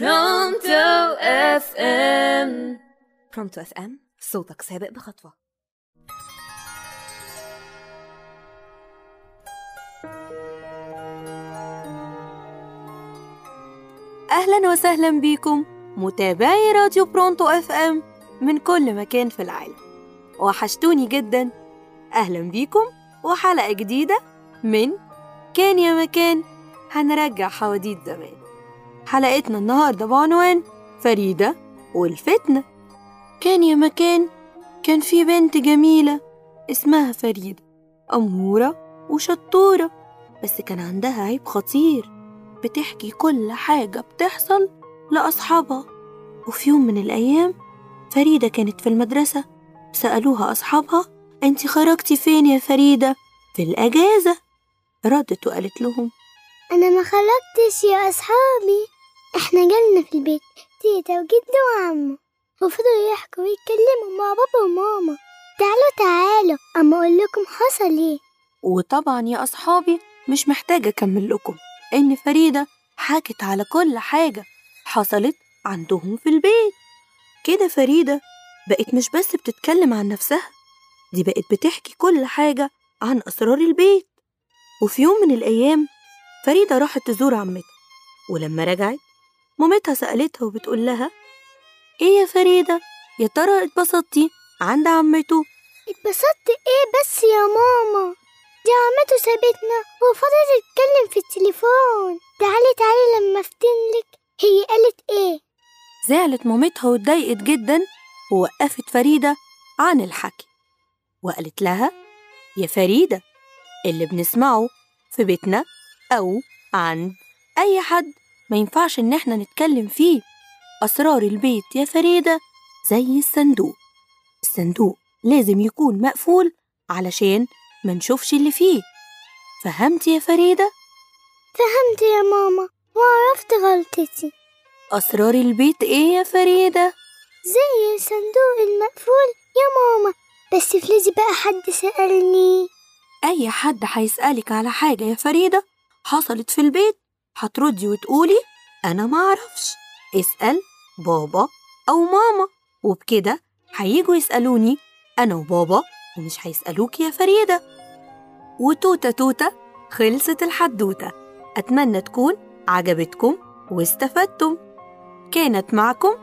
برونتو اف ام برونتو اف ام صوتك سابق بخطوة. أهلا وسهلا بيكم متابعي راديو Pronto FM من كل مكان في العالم. وحشتوني جدا. أهلا بيكم وحلقة جديدة من كان يا مكان. هنرجع حواديت زمان. حلقتنا النهارده بعنوان فريدة والفتنة. كان يا مكان كان في بنت جميلة اسمها فريدة أمورة وشطورة بس كان عندها عيب خطير. بتحكي كل حاجة بتحصل لأصحابها. وفي يوم من الأيام فريدة كانت في المدرسة سألوها أصحابها أنت خرجتي فين يا فريدة؟ في الأجازة. ردت وقالت لهم أنا ما خرجتش يا أصحابي. إحنا جالنا في البيت تيتا وجدة وعمو. وفضلوا يحكوا ويتكلموا مع بابا وماما. تعالوا تعالوا أما أقول لكم حصل إيه؟ وطبعا يا أصحابي مش محتاجة أكمل لكم. إن فريدة حكت على كل حاجة حصلت عندهم في البيت. كده فريدة بقت مش بس بتتكلم عن نفسها دي بقت بتحكي كل حاجة عن أسرار البيت. وفي يوم من الأيام فريدة راحت تزور عمتها ولما رجعت مامتها سألتها وبتقول لها إيه يا فريدة؟ يا ترى اتبسطتي؟ عند عمته اتبسطت إيه بس يا ماما؟ دي عمته سابتنا وفضلت تتكلم في التليفون. تعالي تعالي لما افتنلك هي قالت إيه؟ زعلت مامتها واتضايقت جدا ووقفت فريدة عن الحكي وقالت لها يا فريدة اللي بنسمعه في بيتنا أو عند أي حد. ما ينفعش إن إحنا نتكلم فيه. أسرار البيت يا فريدة زي الصندوق. الصندوق لازم يكون مقفول علشان ما نشوفش اللي فيه. فهمت يا فريدة؟ فهمت يا ماما وعرفت غلطتي. أسرار البيت إيه يا فريدة؟ زي الصندوق المقفول يا ماما بس افرضي بقى حد سألني. أي حد هيسألك على حاجة يا فريدة؟ حصلت في البيت؟ هتردي وتقولي أنا معرفش اسأل بابا أو ماما. وبكده هيجوا يسألوني أنا وبابا ومش هيسألوك يا فريدة. وتوتة توتة خلصت الحدوتة. أتمنى تكون عجبتكم واستفدتم. كانت معكم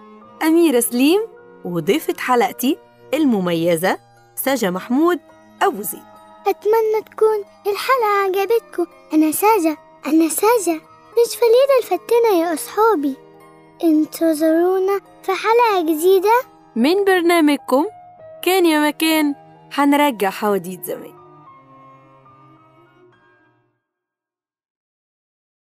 أميرة سليم وضيفة حلقتي المميزة سجا محمود أبو زيد. أتمنى تكون الحلقة عجبتكم. أنا ساجة أنا ساجة. مش فريدة الفتنة يا أصحابي. انتظرونا في حلقة جديدة؟ من برنامجكم كان يا مكان هنرجع حواديت زمان.